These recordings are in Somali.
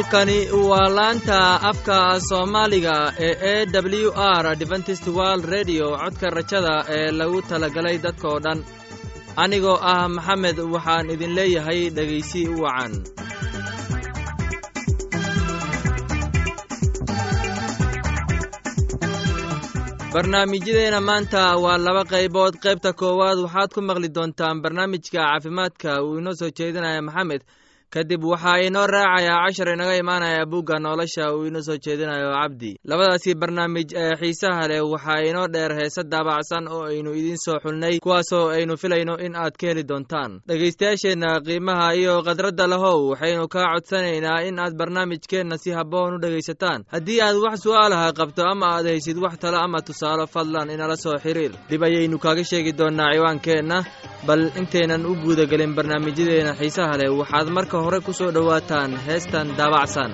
halkani waa laanta afka soomaaliga ee e w r adventist world redio codka rajada ee lagu talagalay dadkoo dhan. Anigoo ah maxamed waxaan idin leeyahay dhegaysi wacan. Barnaamijyadeena maanta waa laba qaybood. Qaybta koowaad waxaad ku maqli doontaan barnaamijka caafimaadka. Uu inoo soo jeedinaya maxamed kadib waxaa inoo raacayaa cashar inaga imaanaya bugga nolosha uu inoo soo jeedinayo cabdi labadaasi barnaamij ee xiisaha leh waxaa inoo dheer heese daabacsan oo aynu idiin soo xulnay kuwaasoo aynu filayno in aad ka heli doontaan. Dhegaystayaasheenna qiimaha iyo khadradda lahow waxaynu kaa codsanaynaa in aad barnaamijkeenna si habboon u dhegaysataan. Haddii aad wax su'aalaha qabto ama aad haysid wax talo ama tusaalo fadlan inala soo xiriir dib ayaynu kaaga sheegi doonnaa ciwaankeenna. Bal intaynan u guudagelin barnaamijyadeena xiisaha leh waxaad marka hore ku soo dhowaataan heestan daabacsan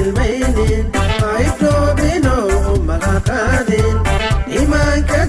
ilmaynin haibdoobino umalaaqaadin imaanka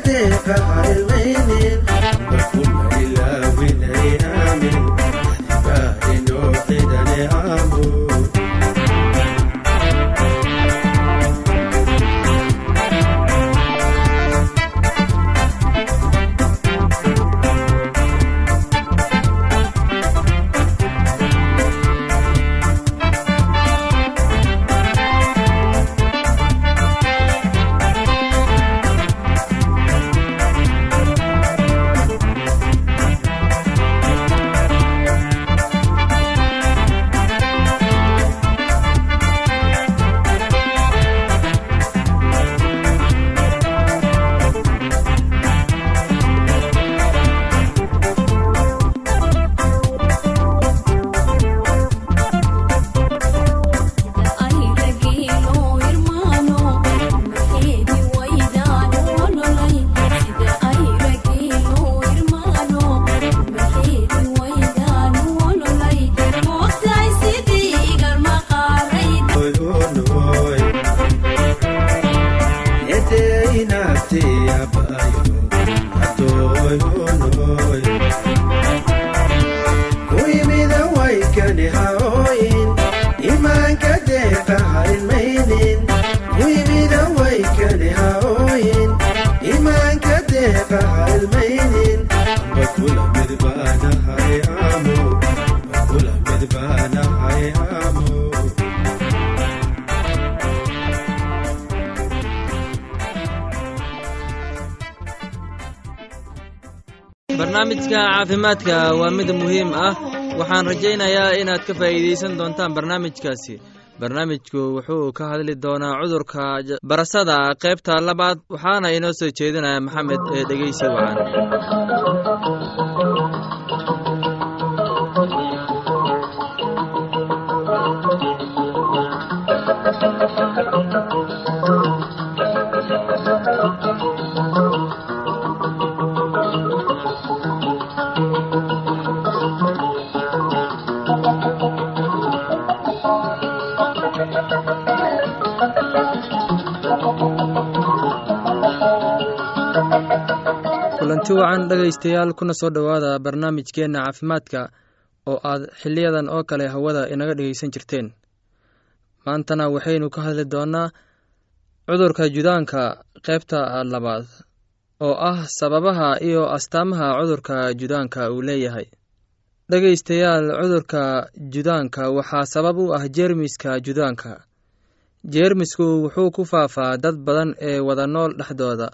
barnaamijka caafimaadka waa mid muhiim ah. Waxaan rajaynayaa inaad ka faa'iidaysan doontaan barnaamijkaasi. Barnaamijku wuxuu ka hadli doonaa cudurka barasada qaybta labaad waxaana inoo soo jeedinaya maxamed ee dhegeysi wacan kulanti wacan dhegaystayaal kuna soo dhowaada barnaamijkeenna caafimaadka oo aad xiliyadan oo kale hawada inaga dhegaysan jirteen. Maantana waxaynu ka hadli doonnaa cudurka judaanka qaybta labaad oo ah sababaha iyo astaamaha cudurka judaanka uu leeyahay. Dhegaystayaal cudurka judaanka waxaa sabab u ah jeermiska judaanka. Jeermisku wuxuu ku faafaa dad badan ee wada nool dhexdooda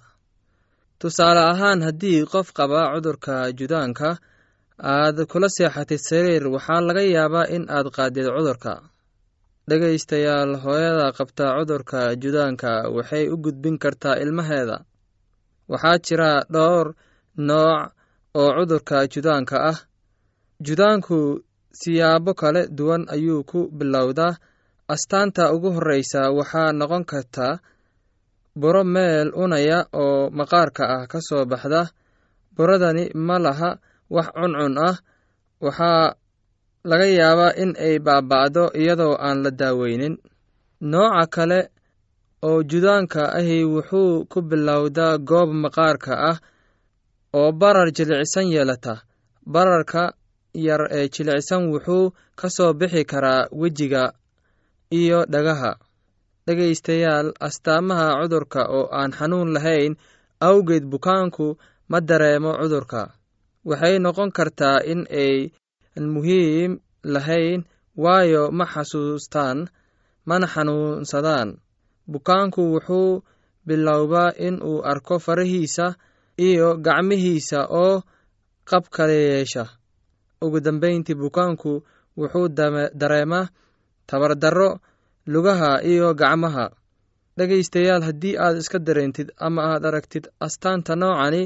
tusaale ahaan haddii qof qaba cudurka judaanka aad kula seexatid sariir waxaa laga yaabaa in aad qaadid cudurka. Dhegaystayaal hooyada qabta cudurka judaanka waxay u gudbin kartaa ilmaheeda. Waxaa jira dhowr nooc oo cudurka judaanka ah. Judaanku siyaabo kala duwan ayuu ku bilowdaa. Astaanta ugu horreysa waxaa noqon karta buro meel unaya oo maqaarka ah ka soo baxda. Buradani ma laha wax cuncun ah. Waxaa laga yaabaa in ay baaba'do iyadoo aan la daaweynin. Nooca kale oo judaanka ahi wuxuu ku bilowdaa goob maqaarka ah oo barar jilicsan yeelata. Bararka yar ee jilicsan wuxuu ka soo bixi karaa wejiga iyo dhagaha dhegaystayaal astaamaha cudurka oo aan xanuun lahayn awgeed bukaanku ma dareemo cudurka. Waxay noqon kartaa in ay muhiim lahayn waayo ma xasuustaan mana xanuunsadaan. Bukaanku wuxuu bilowbaa in uu arko farahiisa iyo gacmihiisa oo qab kala yeesha. Ugu dambeyntii bukaanku wuxuu dareemaa tabardarro lugaha iyo gacmaha. Dhegaystayaal haddii aad iska dareentid ama aad aragtid astaanta noocani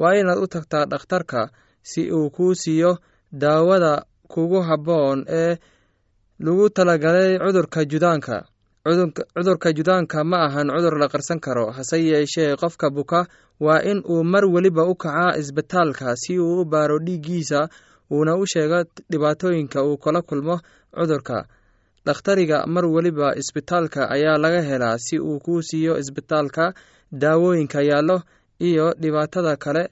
waa inaad u tagtaa dhakhtarka si uu kuu siiyo daawada kugu habboon ee lagu talagalay cudurka judaanka. Cudurka judaanka ma ahan cudur la qarsan karo hase yeeshee qofka buka waa in uu mar weliba u kacaa isbitaalka si uu u baaro dhiiggiisa uuna u sheego dhibaatooyinka uu kala kulmo cudurka dhakhtariga mar weliba isbitaalka ayaa laga helaa si uu kuu siiyo isbitaalka daawooyinka yaallo iyo dhibaatada kale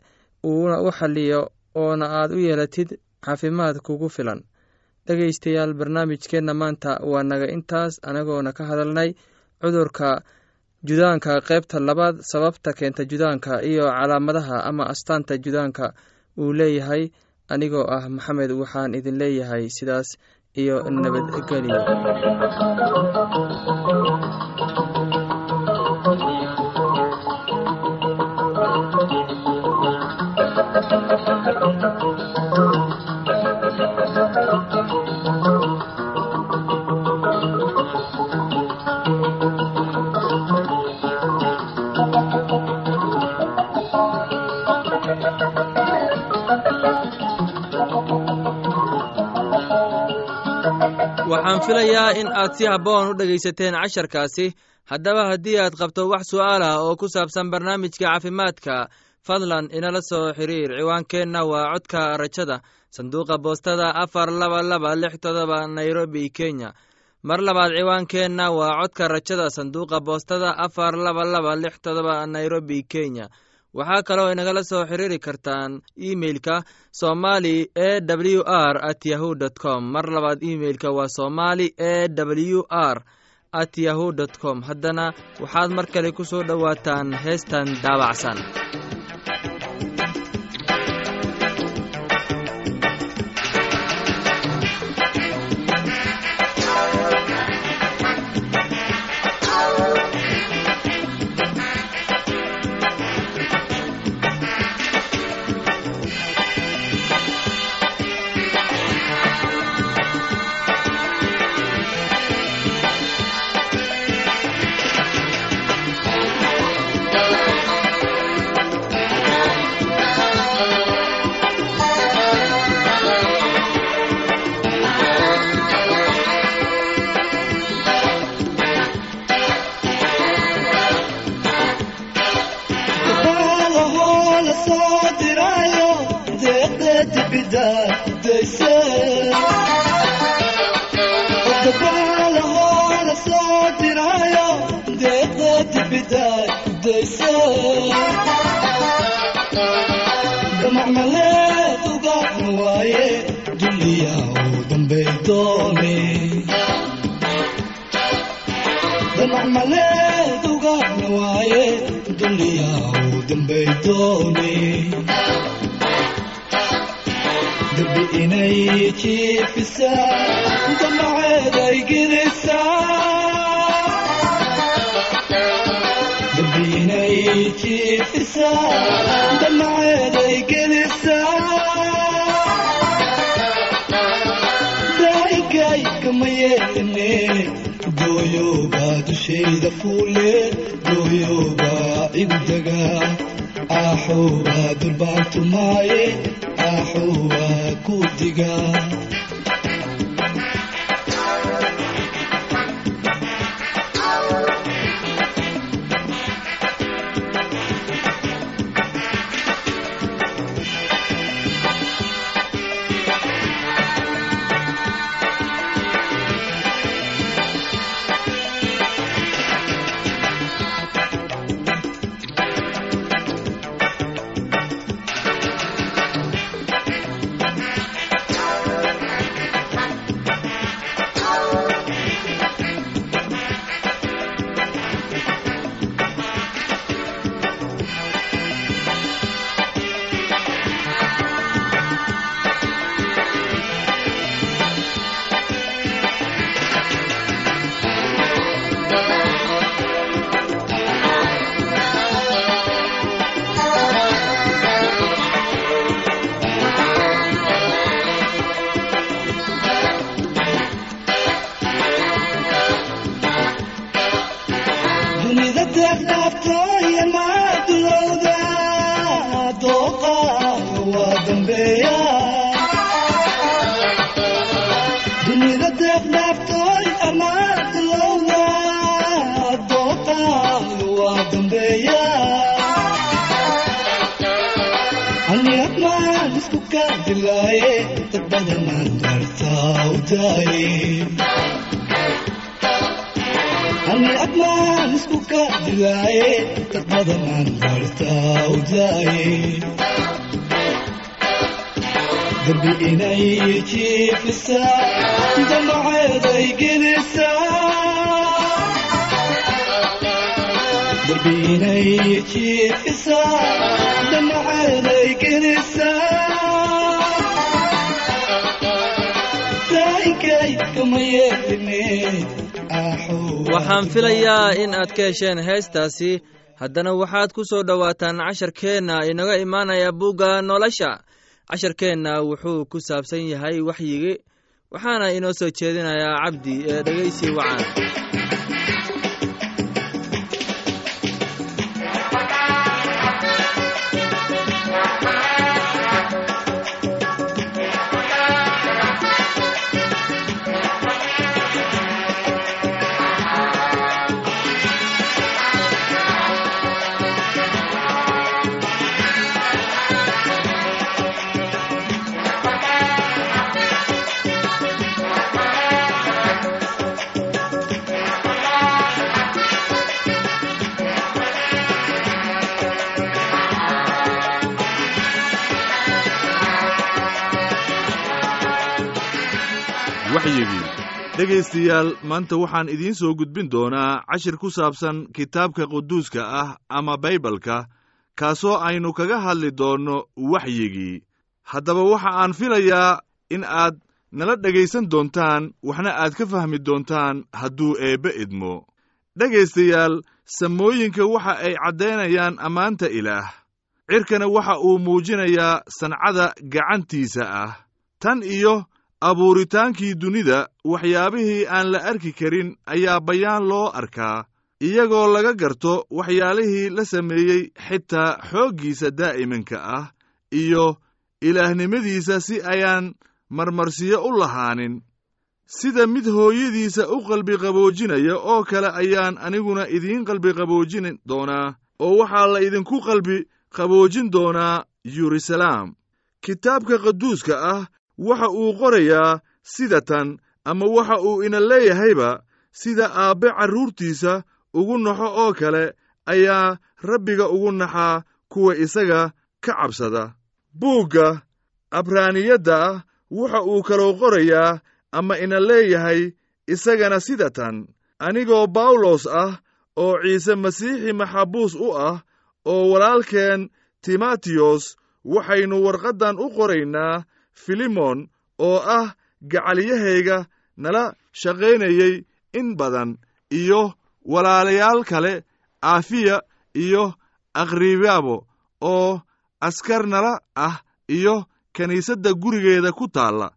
uuna u xaliyo oona aad u yeelatid caafimaad kugu filan. Dhegaystayaal barnaamijkeenna maanta waa naga intaas anagoona ka hadalnay cudurka judaanka qaybta labaad sababta keenta judaanka iyo calaamadaha ama astaanta judaanka uu leeyahay. Anigoo ah maxamed waxaan idin leeyahay sidaas iyo nabadgelyo filayaa in aad si habboon u dhegaysateen casharkaasi. Haddaba haddii aad qabto wax su'aal ah oo ku saabsan barnaamijka caafimaadka fadlan inala soo xiriir. Ciwaankeenna waa codka rajada sanduuqa boostada afar laba laba lix todoba nairobi kenya. Mar labaad ciwaankeenna waa codka rajada sanduuqa boostada afar laba laba lix todoba nairobi kenya waxaa kaloo inagala soo xiriiri kartaan imeilka somali e w r at yahu dt com. Mar labaad imeilka waa somali e w r at yahu dt com. Haddana waxaad mar kale ku soo dhowaataan heestan daabacsan doone dambi inay jiifisaa damaceeday gelisaa dambi inay jiifisaa gelisaa fuule dooyoobaa igu aaxoobaa durbaantumaaye aaxoobaa ku digaa isku kaadilaaye dad badanaan daartaa u daaye dambi inay jiifisaa damaceeday gelisaa waxaan filayaa in aad ka hesheen heestaasi. Haddana waxaad ku soo dhowaataan casharkeenna inaga imaanaya bugga nolosha. Casharkeenna wuxuu ku saabsan yahay waxyigi waxaana inoo soo jeedinayaa cabdi ee dhegaysi wacan dhegaystayaal maanta waxaan idiin soo gudbin doonaa cashir ku saabsan kitaabka quduuska ah ama baybalka kaasoo aynu kaga hadli doonno waxyigii. Haddaba waxa aan filayaa in aad nala dhegaysan doontaan waxna aad ka fahmi doontaan hadduu eebbe idmo. Dhegaystayaal samooyinka waxa ay caddaynayaan ammaanta ilaah. Cirkana waxa uu muujinayaa sancada gacantiisa ah. Tan iyo abuuritaankii dunida waxyaabihii aan la arki karin ayaa bayaan loo arkaa iyagoo laga garto waxyaalihii la sameeyey xitaa xooggiisa daa'imanka ah iyo ilaahnimadiisa si ayaan marmarsiyo u lahaanin. Sida mid hooyadiisa u qalbiqaboojinaya oo kale ayaan aniguna idiin qalbiqaboojin doonaa oo waxaa la idinku qalbi qaboojin doonaa yeruusalaam kitaabka qaduuska ah waxa uu qorayaa sida tan ama waxa uu ina leeyahayba sida aabbe carruurtiisa ugu naxo oo kale ayaa rabbiga ugu naxaa kuwa isaga ka cabsada. Buugga abraaniyadda ah waxa uu kaloo qorayaa ama ina leeyahay isagana sida tan anigoo bawlos ah oo ciise masiixi maxabuus u ah oo walaalkeen timatiyos waxaynu warqaddan u qoraynaa filimon oo ah gacaliyahayga nala shaqaynayey in badan iyo walaalayaal kale aafiya iyo akhribaabo oo askar nala ah iyo kiniisadda gurigeeda ku taalla.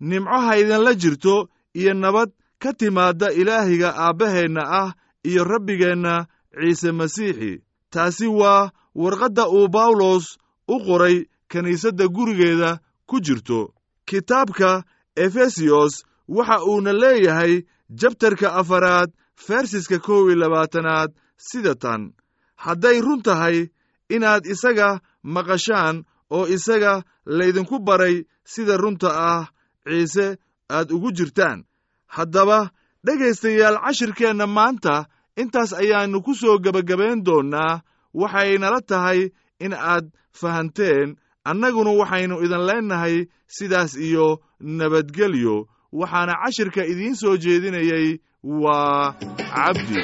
Nimco haydinla jirto iyo nabad ka timaadda ilaahiga aabbaheenna ah iyo rabbigeenna ciise masiixi. Taasi waa warqadda uu bawlos u qoray kiniisadda gurigeeda ku jirto kitaabka efesiyos waxa uuna leeyahay jabtarka afaraad fersiska kow iyo labaatanaad sida tan. Hadday run tahay inaad isaga maqashaan oo isaga laydinku baray sida runta ah ciise aad ugu jirtaan. Haddaba dhegaystayaal cashirkeenna maanta intaas ayaannu ku soo gebagabayn doonnaa waxaynala tahay in aad fahanteen annaguna waxaynu idin leennahay sidaas iyo nabadgelyo. Waxaana cashirka idiin soo jeedinayay waa cabdi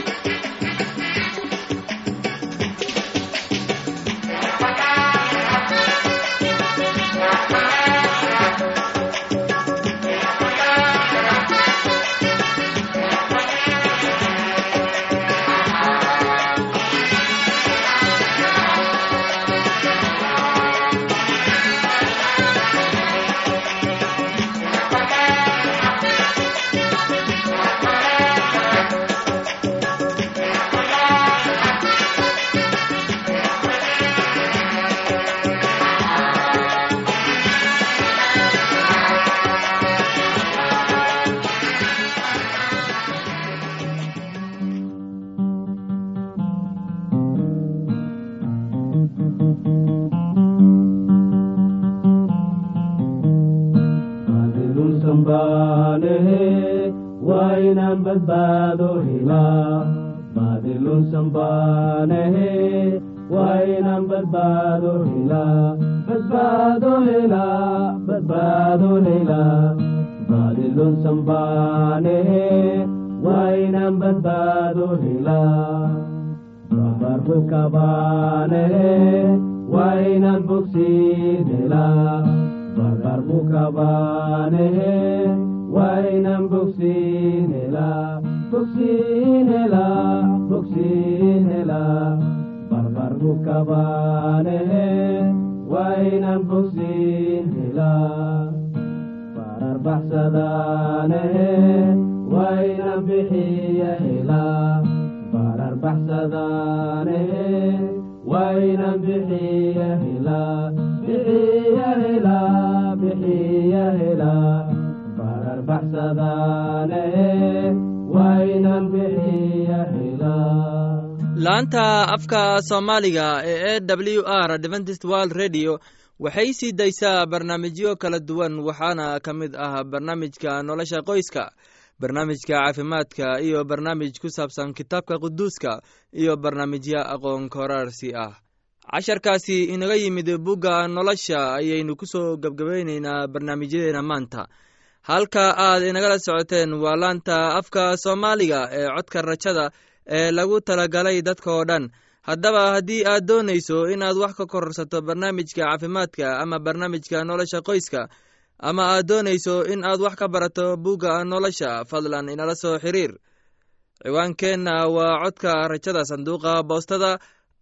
badbaado helaa baadilunsan baanehe waa inaan badbaado helaa badbaado helaa badbaado helaa baadilunsan baanehe waa inaan badbaado helaa babarbuka baanehe waa inaan bogsiin helaa babarbuka baanehe wainan bogsiin barbarbu kabaanehe wainan bogsiin helaa barar baxsadaanehe wainan bixiya helaa barar baxsadaanehe wainan bixiya helaa bixiya helaa bixiya helaa laanta afka soomaaliga ee e w r adventist world redio waxay sii daysaa barnaamijyo kala duwan waxaana ka mid ah barnaamijka nolosha qoyska barnaamijka caafimaadka iyo barnaamij ku saabsan kitaabka quduuska iyo barnaamijyo aqoon koraarsi ah. Casharkaasi inaga yimid bugga nolosha ayaynu ku soo gebgabaynaynaa barnaamijyadeena maanta halka aad inagala socoteen waa laanta afka soomaaliga ee codka rajada ee lagu talagalay dadka oo dhan. Haddaba haddii aad doonayso inaad wax ka kororsato barnaamijka caafimaadka ama barnaamijka nolosha qoyska ama aad doonayso in aad wax ka barato bugga nolosha fadlan inala soo xiriir. Ciwaankeenna waa codka rajada sanduuqa boostada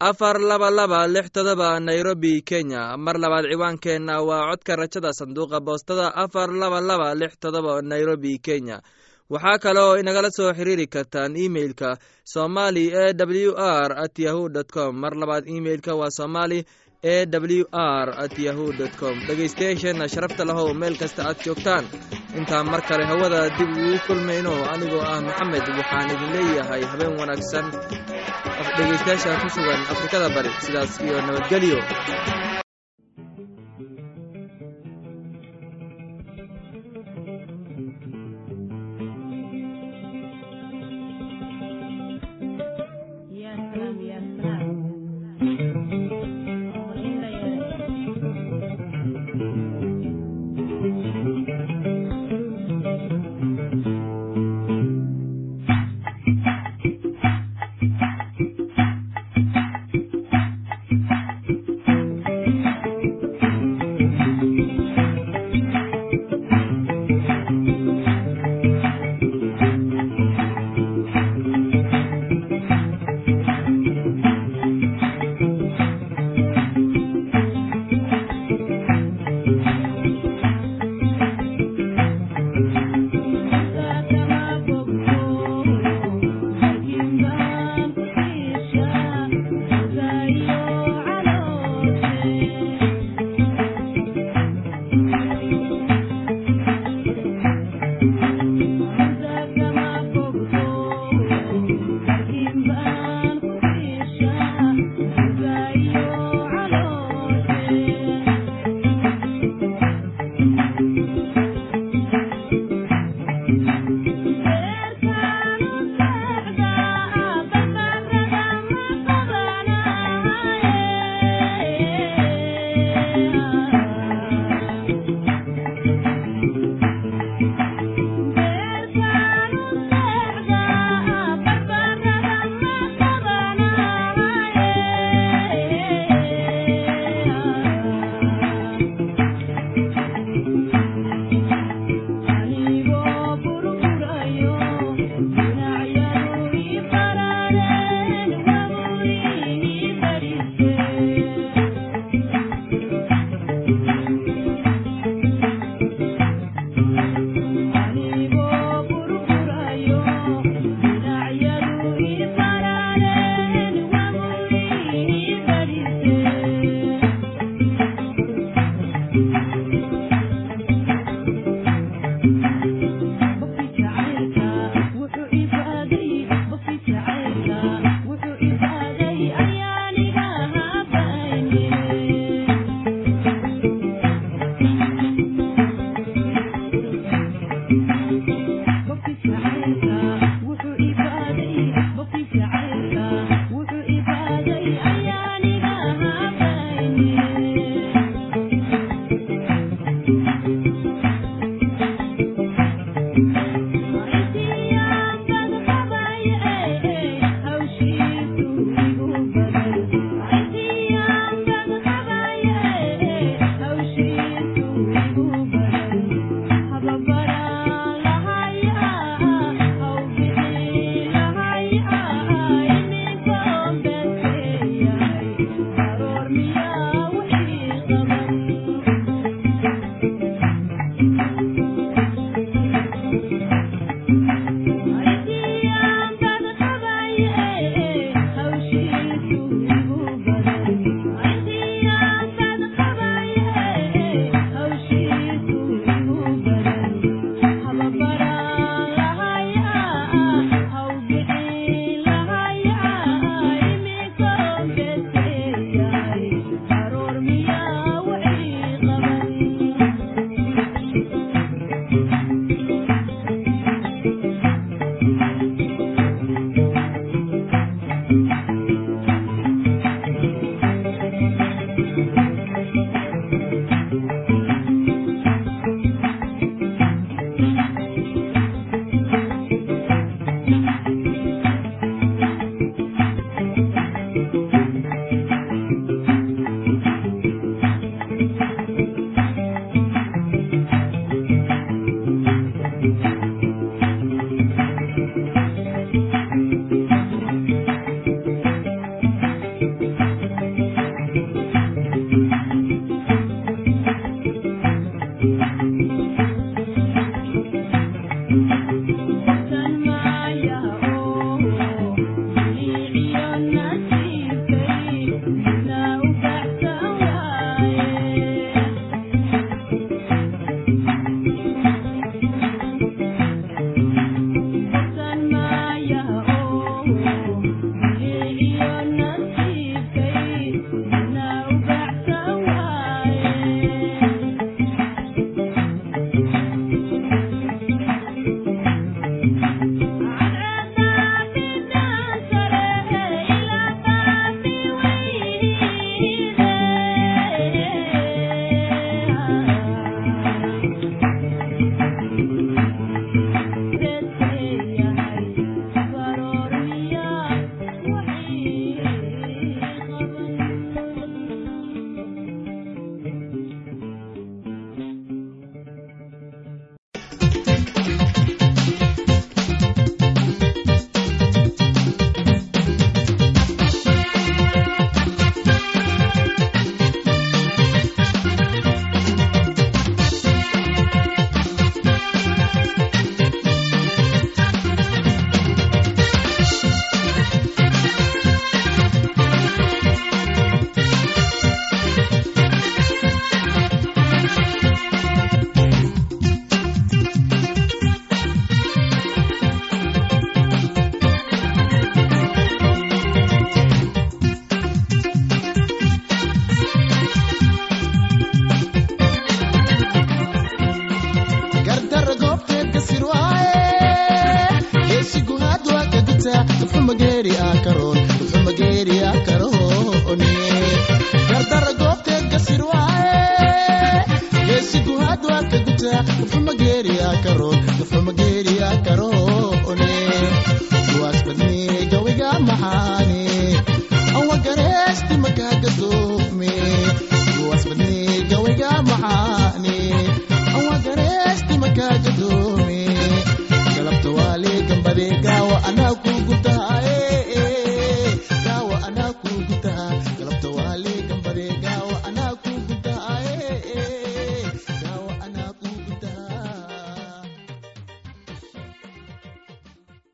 afar laba laba lix todoba nairobi kenya. Mar labaad ciwaankeenna waa codka rajada sanduuqa boostada afar laba laba lix todoba nairobi kenya. Waxaa kaloo inagala soo xiriiri kartaan imeilka somali e w r at yahu dt com. Mar labaad imeilka waa somali e w r at yahu com. Dhegaystayaasheenna sharafta lahow meel kasta aad joogtaan. Intaan mar kale hawada dib ugu kulmayno anigoo ah maxamed waxaan idin leeyahay habeen wanaagsan. Dhegaystayaasha ku sugan afrikada bari sidaas iyo nabadgelyo